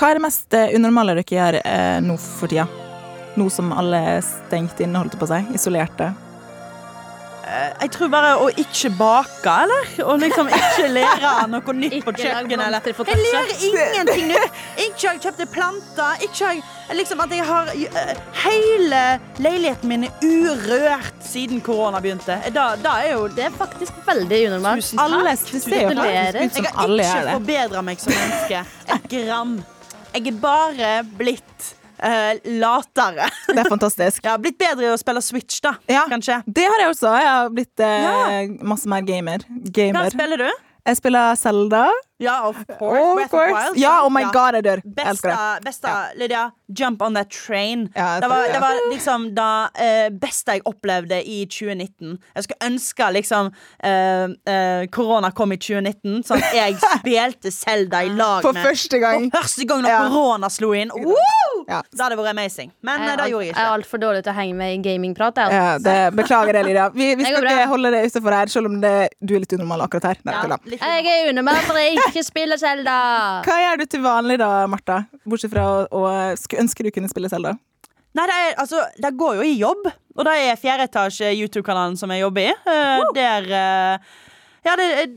Hva er det mest eh, unormale dere gjør eh, nå for tida? Nå som alle er stengt inne, holdt på å si. Isolerte. Jeg tror bare å ikke bake, eller? Og liksom ikke lære noe nytt på kjøkkenet. Eller. Jeg lærer ingenting nytt. Ikke har jeg kjøpt planter. Ikke har jeg liksom at jeg har eh, Hele leiligheten min er urørt siden korona begynte. Da, da er jo Det er faktisk veldig unormalt. Tusen takk. Alle, det ser jo Gratulerer. ut Jeg som har alle ikke gjør det. forbedra meg som menneske et gram. Jeg er bare blitt Uh, latere. Det er fantastisk. Jeg har blitt bedre i å spille Switch, da. Ja. Kanskje. Det har jeg også. Jeg har blitt uh, Ja. masse mer gamer. Hva spiller du? Jeg spiller Zelda. Ja, of course. Of course. Wild. Ja, oh my Ja. god, jeg dør. Besta, elsker det. beste Lydia, jump on that train. Ja, det, var, det. var liksom det eh, beste jeg opplevde i 2019. Jeg skulle ønske liksom korona uh, korona kom i 2019, sånn at jeg spilte Zelda i lag For første gang. For første gang når Ja. korona slo inn. Woo! Ja. Det hadde vært amazing. Men Jeg det gjorde jeg ikke. jeg er altfor dårlig til å henge med i gamingprat. Altså. Ja, det, beklager det, Lydia. Vi, vi skal ikke holde det utenfor her, selv om det, du er litt unormal akkurat her. Nei, Ja. Jeg er unormal for jeg ikke spiller Selda. Hva gjør du til vanlig da, Martha? Bortsett fra å, å ønske du kunne spille Selda. Nei, det, er, altså, det går jo i jobb. Og det er fjerde etasje YouTube-kanalen som jeg jobber i. Eh, der uh, Ja, det er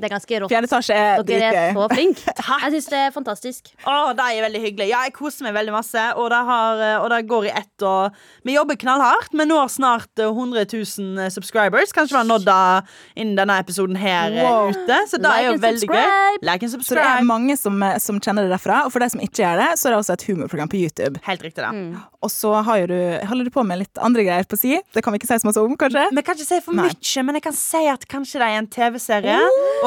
Det er ganske rått. Fjerde etasje er Dere er så flinke. Jeg syns det er fantastisk. Å, det er veldig hyggelig. Ja, jeg koser meg veldig masse, og det, har, og det går i ett. Og vi jobber knallhardt. Vi når snart eh, 100 000 subscribers. Kanskje vi har nådd det innen denne episoden her eh, Wow. ute. Så det Like er jo veldig veldig gøy. Like and subscribe. Så det er mange som, som kjenner det derfra. Og for de som ikke gjør det, så er det også et humorprogram på YouTube. Helt riktig, da. Mm. Og så har jo du, holder du på med litt andre greier på si. Det kan vi ikke si så masse om, kanskje? Vi kan ikke si for mye, men jeg kan si at kanskje det er en TV-serie.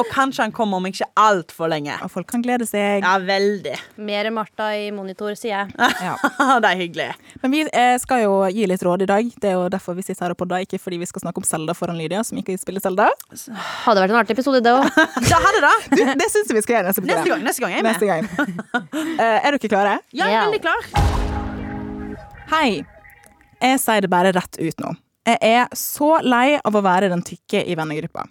Og kanskje han kommer om ikke altfor lenge. Og folk kan glede seg. Ja, veldig. Mer Martha i monitor, sier jeg. Ja. det er hyggelig. Men vi eh, skal jo gi litt råd i dag. Det er jo derfor vi sitter her og podder, ikke fordi vi skal snakke om Zelda foran Lydia, som ikke spiller Zelda. Hadde vært en artig episode, det òg. Det hadde det. Du, det syns jeg vi skal gjøre neste Neste gang, neste gang er jeg med. Neste gang. Eh, er dere klare? Ja, jeg er veldig klar. Hei. Jeg sier det bare rett ut nå. Jeg er så lei av å være den tykke i vennegruppa.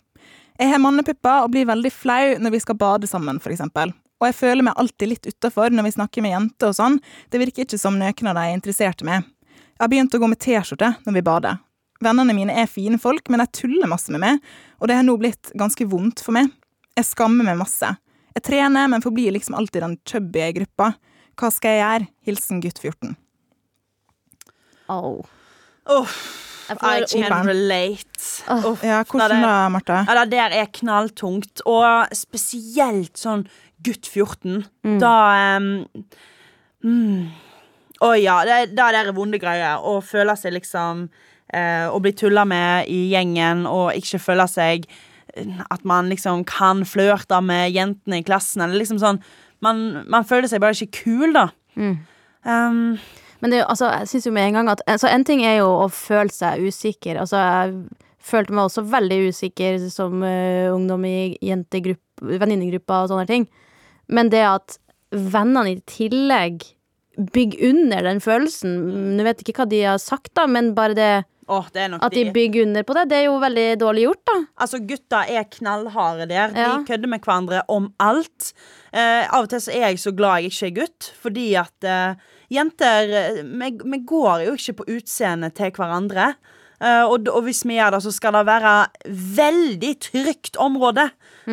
Jeg har mannepupper og blir veldig flau når vi skal bade sammen, eksempel. Og jeg føler meg alltid litt utafor når vi snakker med jenter og sånn. Det virker ikke som noen av de er interessert i meg. Jeg har begynt å gå med T-skjorte når vi bader. Vennene mine er fine folk, men de tuller masse med meg, og det har nå blitt ganske vondt for meg. Jeg skammer meg masse. Jeg trener, men forblir liksom alltid den chubby gruppa. Hva skal jeg gjøre? Hilsen gutt 14. Oh. Jeg I can relate. Oh. Ja, hvordan da, Martha? Ja, det der er knalltungt, og spesielt sånn gutt 14. Da um, mm. Å ja, det, det der er vonde greier. Å føle seg liksom eh, Å bli tulla med i gjengen og ikke føle seg eh, At man liksom kan flørte med jentene i klassen. Eller liksom sånn Man, man føler seg bare ikke kul, da. Mm. Um, Men det, altså, jeg synes jo med en gang at altså, En ting er jo å føle seg usikker. Altså, jeg følte meg også veldig usikker som uh, ungdom i venninnegruppa og sånne ting. Men det at vennene i tillegg bygger under den følelsen mm, Jeg vet ikke hva de har sagt, da, men bare det Oh, at de bygger under på det, det er jo veldig dårlig gjort, da. Altså, gutta er knallharde der. Ja. De kødder med hverandre om alt. Eh, av og til så er jeg så glad jeg ikke er gutt, fordi at eh, jenter eh, vi, vi går jo ikke på utseendet til hverandre. Uh, og, og hvis vi gjør det, så skal det være veldig trygt område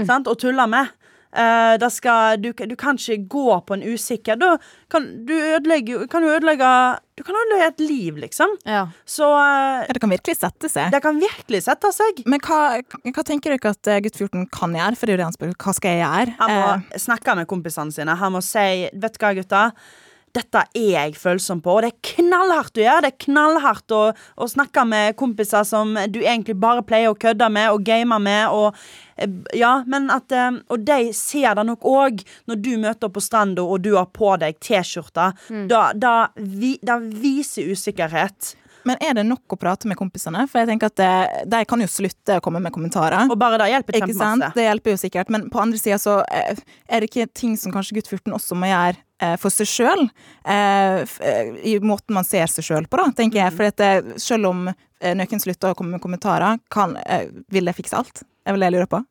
sant, å tulle med. Uh, skal, du, du kan ikke gå på en usikker Da kan du ødelegge, kan jo ødelegge Du kan ødelegge et liv, liksom. Ja. Så uh, Ja, det kan virkelig sette seg. det kan virkelig sette seg. Men hva, hva tenker dere at gutt 14 kan gjøre? For det er jo det han spør. Hva skal jeg gjøre? Han må snakke med kompisene sine. Han må si Vet du hva, gutta? Dette er jeg følsom på, og det er knallhardt å gjøre. Det er knallhardt å, å snakke med kompiser som du egentlig bare pleier å kødde med og game med. Og, eh, ja, men at, eh, og de ser det nok òg når du møter opp på stranda og du har på deg T-skjorte. Da, da, vi, da viser usikkerhet. Men er det nok å prate med kompisene? For jeg tenker at det, de kan jo slutte å komme med kommentarer. Og bare det hjelper Ikke sant? Det hjelper jo sikkert, men på andre sida så eh, er det ikke ting som kanskje gutt 14 også må gjøre eh, for seg sjøl. I måten man ser seg sjøl på, da, tenker Mm. jeg. For at det, selv om eh, noen slutter å komme med kommentarer, kan, eh, vil det fikse alt? Det er vel det jeg lurer på.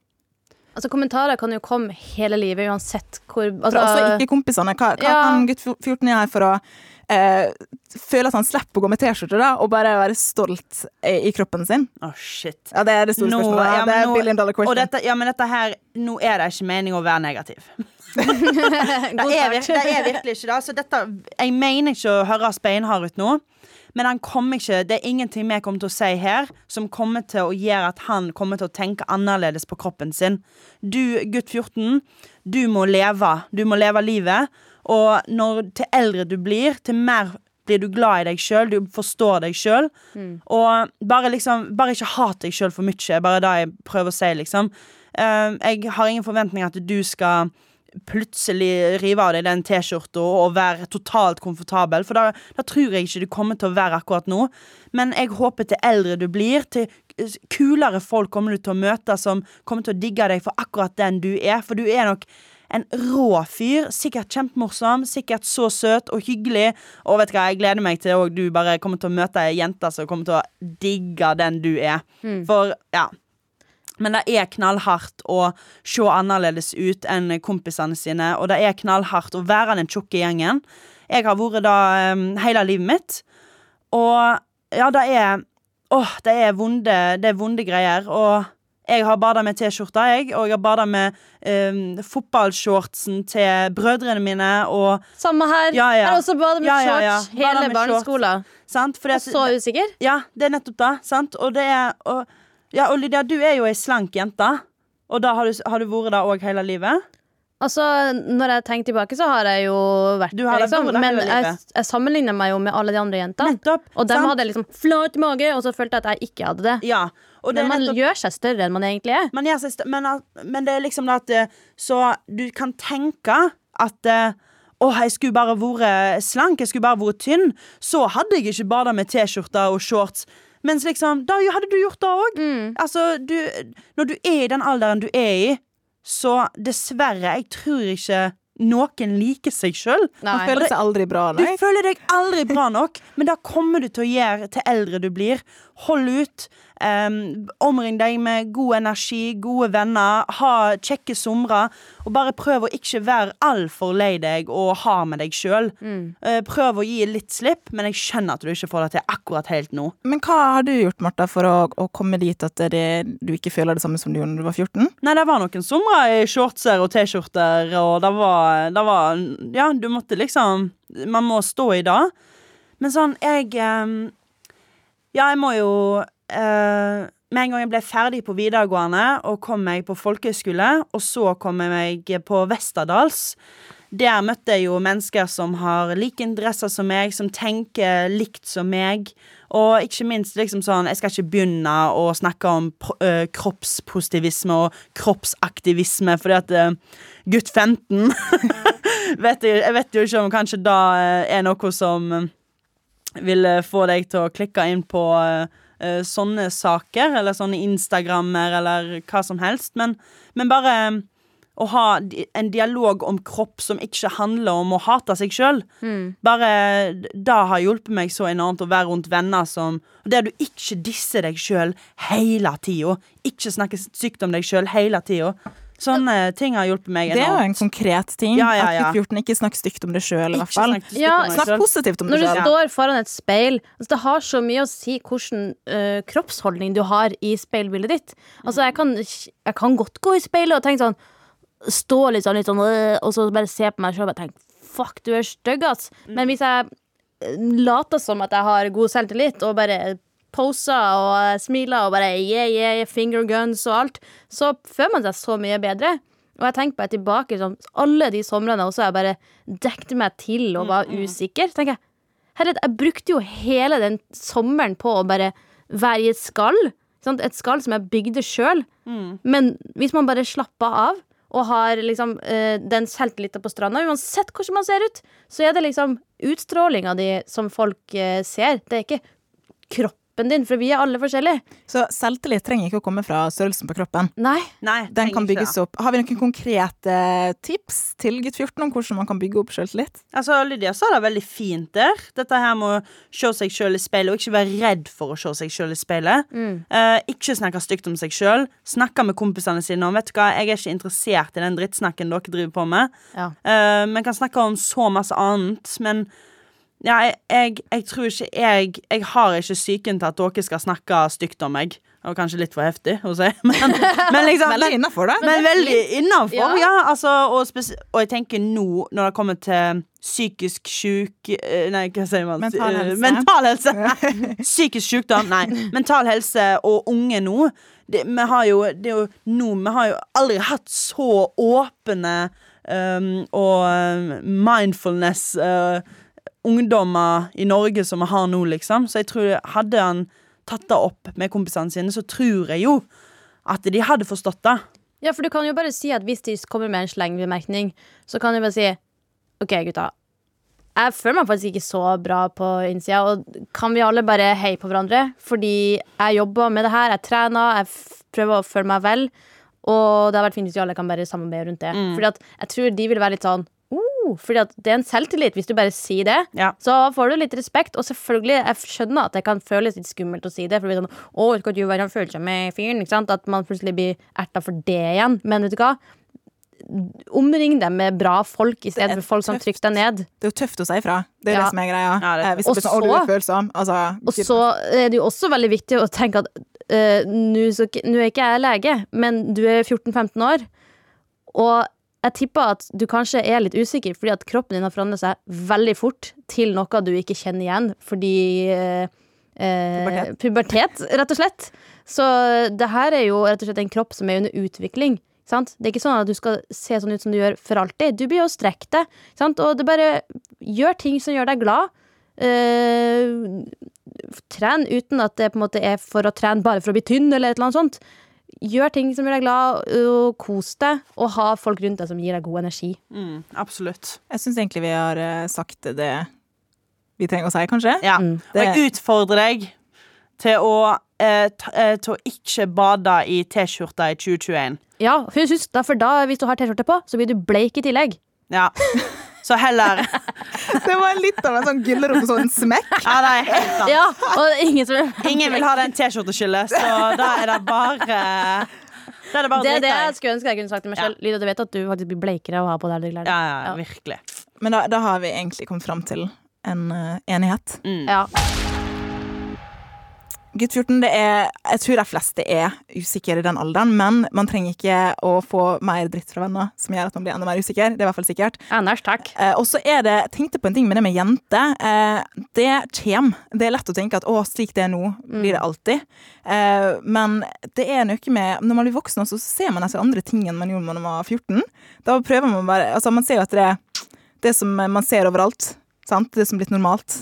Altså, kommentarer kan jo komme hele livet, uansett hvor også altså, ikke kompisene. Hva, hva Ja. kan gutt 14 gjøre for å eh, føle at han slipper å gå med T-skjorte, da, og bare være stolt i, i kroppen sin? Å, shit. Ja, det er det store Nå- spørsmålet. ja, Ja, det er nå- billion dollar question. Og dette, ja, men dette her Nå er det ikke mening å være negativ. Det er, det er virkelig ikke det. Så dette, jeg mener ikke å høres beinhard ut nå. Men han kommer ikke, det er ingenting vi kommer til å si her som kommer til å gjøre at han kommer til å tenke annerledes på kroppen sin. Du, gutt 14, du må leve. Du må leve livet. Og når, til eldre du blir, til mer blir du glad i deg sjøl, du forstår deg sjøl. Og bare liksom Bare ikke hat deg sjøl for mye. Bare det jeg prøver å si, liksom. Eh, jeg har ingen forventninger at du skal plutselig rive av deg den T-skjorta og være totalt komfortabel, for da, da tror jeg ikke du kommer til å være akkurat nå. Men jeg håper til eldre du blir, til kulere folk kommer du til å møte som kommer til å digge deg for akkurat den du er, for du er nok en rå fyr. Sikkert kjempemorsom, sikkert så søt og hyggelig. Og vet du hva, jeg gleder meg til òg du bare kommer til å møte ei jente som kommer til å digge den du er. For, ja men det er knallhardt å se annerledes ut enn kompisene sine, og det er knallhardt å være den tjukke gjengen. Jeg har vært da um, hele livet mitt, og ja, det er Åh, det er vonde, det er vonde greier. Og jeg har bada med T-skjorta, jeg, og jeg har bada med um, fotballshortsen til brødrene mine, og Samme her. Ja, ja. Jeg har også badet med Ja, ja, ja. shorts hele barneskolen. Og så usikker. Ja, det er nettopp det. Sant? Og det er og, Ja, og Lydia, du er jo ei slank jente. Og da har du, har du vært det òg hele livet? Altså, når jeg tenker tilbake, så har jeg jo vært det, liksom. Men jeg, jeg sammenligner meg jo med alle de andre jentene. Nettopp. Og dem sant? hadde liksom flat mage, og så følte jeg at jeg ikke hadde det. Ja. Det Men man nettopp gjør seg større enn man egentlig er. man gjør seg større, men, men det er liksom det at eh, Så du kan tenke at å, Åh, jeg skulle bare vært slank, jeg skulle bare vært tynn. Så hadde jeg ikke bada med T-skjorte og shorts. Mens liksom, da hadde du gjort det òg. Mm. Altså, du Når du er i den alderen du er i, så dessverre, jeg tror ikke noen liker seg sjøl. Du føler deg aldri bra nok, men det kommer du til å gjøre til eldre du blir. Hold ut. Em, omring deg med god energi, gode venner, ha kjekke somre. Og bare prøv å ikke være altfor lei deg og hard med deg sjøl. prøv å gi litt slipp, men jeg skjønner at du ikke får det til akkurat helt nå. Men hva har du gjort, Martha, for å, å komme dit at det, du ikke føler det samme som du gjorde når du var 14? Nei, det var noen somre i shortser og T-skjorter, og det var, det var Ja, du måtte liksom Man må stå i det. Men sånn, jeg um, Ja, jeg må jo eh, Med en gang jeg ble ferdig på videregående og kom meg på folkehøyskole, og så kom jeg meg på Westerdals der møtte jeg jo mennesker som har like interesser som meg, som tenker likt som meg. Og ikke minst liksom sånn Jeg skal ikke begynne å snakke om øh, kroppspositivisme og kroppsaktivisme, fordi at øh, gutt 15 vet jeg, jeg vet jo ikke om kanskje da er noe som vil få deg til å klikke inn på øh, sånne saker, eller sånne Instagrammer, eller hva som helst. Men, men bare um, å ha en dialog om kropp som ikke handler om å hate seg sjøl. Bare det har hjulpet meg så enormt å være rundt venner som Der du ikke disser deg sjøl hele tida. Ikke snakker sykt om deg sjøl hele tida. Sånne ting har hjulpet meg Det er jo en konkret ting. Ja, ja, ja. At gutt 14 ikke snakk stygt om deg sjøl, i hvert fall. snakk stygt Ja, om deg Snakk positivt om Når du sjøl. står foran et speil altså Det har så mye å si hvilken uh, kroppsholdning du har i speilbildet ditt. Altså jeg kan, jeg kan godt gå i speilet og tenke sånn Stå litt sånn, litt sånn øh, og så bare se på meg sjøl og tenke Fuck, du er stygg, ass. Men hvis jeg øh, later som at jeg har god selvtillit og bare poser og øh, smiler og bare yeah, yeah, finger guns og alt, så føler man seg så mye bedre. Og jeg tenker bare tilbake liksom, alle de somrene også jeg bare dekte meg til og var usikker. Tenker jeg, herregud, jeg brukte jo hele den sommeren på å bare være i et skall. Sant? Et skall som jeg bygde sjøl. Men hvis man bare slapper av og har liksom eh, den selvtilliten på stranda, uansett hvordan man ser ut, så er det liksom utstrålinga di som folk eh, ser. Det er ikke kroppen din, for vi er alle forskjellige. Så selvtillit trenger ikke å komme fra størrelsen på kroppen. Nei. Nei, Den kan ikke bygges opp. Har vi noen konkrete tips til gutt 14 om hvordan man kan bygge opp selvtillit? Altså, Lydia sa det veldig fint der. Dette her med å se seg sjøl i speilet, og ikke være redd for å se seg sjøl i speilet. Eh, ikke snakke stygt om seg sjøl. Snakke med kompisene sine om vet du hva, jeg er ikke interessert i den drittsnakken dere driver på med. Ja. Eh, Vi kan snakke om så masse annet, men ja, jeg, jeg, jeg tror ikke jeg Jeg har ikke psyken til at dere skal snakke stygt om meg. Det var kanskje litt for heftig å si, men, men liksom Veldig men, innafor, da. men veldig innafor, Ja. ja. altså, og, spes- og jeg tenker nå, når det kommer til psykisk sjuk eh, Nei, hva sier man? Mental Eh, helse. Mental helse. psykisk sykdom, nei. Mental helse og unge nå. Det, vi har jo, det er jo nå Vi har jo aldri hatt så åpne um, og um, mindfulness uh, ungdommer i Norge som vi har nå, liksom. Så jeg tror hadde han tatt det opp med kompisene sine, så tror jeg jo at de hadde forstått det. Ja, for du kan jo bare si at hvis de kommer med en slengbemerkning, så kan du bare si OK, gutta. Jeg føler meg faktisk ikke så bra på innsida, og kan vi alle bare heie på hverandre? Fordi jeg jobber med det her, jeg trener, jeg prøver å føle meg vel, og det har vært fint hvis vi alle kan bare samarbeide rundt det. Fordi at jeg tror de vil være litt sånn oh, Fordi at det er en selvtillit hvis du bare sier det. Ja. Så får du litt respekt, og selvfølgelig, jeg skjønner at det kan føles litt skummelt å si det. For det blir sånn, å, skal du være en med fyren, ikke sant? At man plutselig blir erta for det igjen. Men vet du hva? Omring dem med bra folk i stedet for folk som trykker deg ned. Det er jo tøft å si ifra. Det er Ja. det som er greia. Ja, det er Eh, Hvis det blir sånn, Og så- følsom. Altså, Og så er det jo også veldig viktig å tenke at ikke- nå er ikke jeg lege, men du er 14-15 år, og jeg tipper at du kanskje er litt usikker fordi at kroppen din har forandret seg veldig fort til noe du ikke kjenner igjen fordi eh, eh, Pubertet. pubertet, rett og slett. Så det her er jo rett og slett en kropp som er under utvikling. Sant? Det er ikke sånn at du skal se sånn ut som du gjør for alltid. Du blir jo strekt deg. Sant? Og det bare gjør ting som gjør deg glad. Eh, tren uten at det på en måte er for å trene bare for å bli tynn, eller et eller annet sånt. Gjør ting som gjør deg glad, og kos deg, og ha folk rundt deg som gir deg god energi. Mm, absolutt. Jeg syns egentlig vi har eh, sagt det vi trenger å si, kanskje. Ja. Mm. Og jeg utfordrer deg til å, eh, ta, eh, til å ikke bade i T-skjorta i 2021. Ja, for, husk, da, for da, hvis du har T-skjorte på, så blir du bleik i tillegg. Ja. Så heller Det var litt av en sånn gulrot og sånn smekk. Ja, det er helt sant. Ja, og ingen som Ingen vil ha den T-skjorteskyllet, så da er det bare Da er det bare Det er det jeg skulle ønske jeg kunne sagt til meg Ja. selv. Lydia, du vet at du faktisk blir bleikere av å ha på deg de klærne. Ja, ja, Ja. virkelig. Men da, da har vi egentlig kommet fram til en uh, enighet. Mm. Ja. Gutt 14, det er Jeg tror de fleste er usikre i den alderen, men man trenger ikke å få mer dritt fra venner som gjør at man blir enda mer usikker. Det er i hvert fall sikkert. Anders, takk. Eh, og så er det tenkte på en ting med det med jenter. Eh, det kommer. Det er lett å tenke at å, slik det er nå, blir det alltid. Eh, men det er noe med Når man blir voksen, så ser man etter andre ting enn man gjorde da man var 14. Da prøver man bare Altså, man ser jo at det, det som man ser overalt. Sant? Det som er blitt normalt.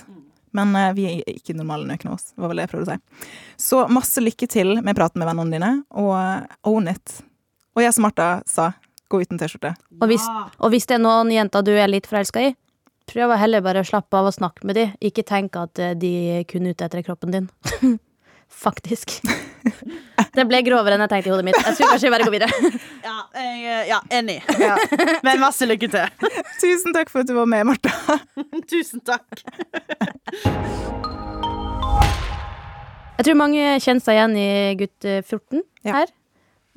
Men eh, vi er ikke normale, noen hos oss. Var vel det jeg prøvde å si. Så masse lykke til med praten med vennene dine, og eh, own it. Og jeg som Martha sa, gå uten T-skjorte. Og hvis, og hvis det er noen jenter du er litt forelska i, prøv å heller bare å slappe av og snakke med dem. Ikke tenk at eh, de er kun ute etter kroppen din. Faktisk. Det ble grovere enn jeg tenkte i hodet mitt. Jeg skulle kanskje bare gå videre. Ja, jeg, eh, ja enig. Men masse lykke til. Tusen takk for at du var med, Martha. Tusen takk. Jeg tror mange kjenner seg igjen i gutt eh, 14 Ja. her.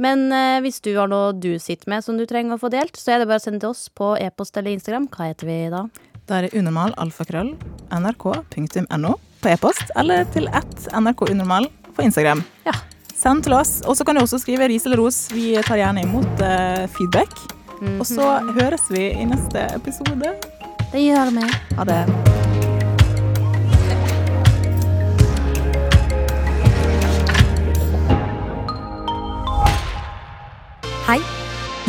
Men eh, hvis du har noe du sitter med som du trenger å få delt, så er det bare å sende til oss på e-post eller Instagram. Hva heter vi da? Da er det unormal alfakrøll nrk.no på e-post, eller til ett nrk unormal på Instagram. Ja. Send til oss. Og så kan du også skrive ris eller ros. Vi tar gjerne imot eh, feedback. Og så høres vi i neste episode. Det gjør vi. Ha det. Hei,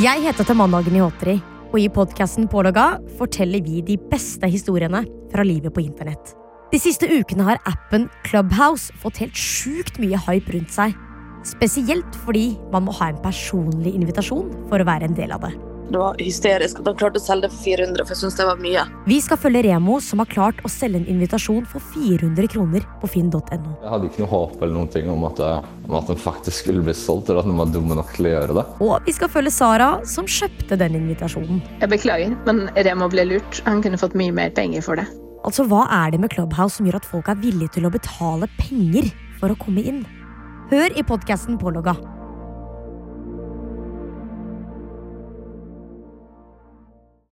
Jeg heter Tamanna Agnihotri, og i podkasten Pålogga forteller vi de beste historiene fra livet på internett. De siste ukene har appen Clubhouse fått helt sjukt mye hype rundt seg. Spesielt fordi man må ha en personlig invitasjon for å være en del av det. Det var hysterisk at han klarte å selge det for 400, for jeg syns det var mye. Vi skal følge Remo, som har klart å selge en invitasjon for 400 kroner på finn.no. Jeg hadde ikke noe håp eller noen ting om at, jeg, om at den faktisk skulle bli solgt, eller at den var dumme nok til å gjøre det. Og vi skal følge Sara, som kjøpte den invitasjonen. Jeg beklager, men Remo ble lurt. Han kunne fått mye mer penger for det. Altså, Hva er det med Clubhouse som gjør at folk er villige til å betale penger for å komme inn? Hør i podkasten Pålogga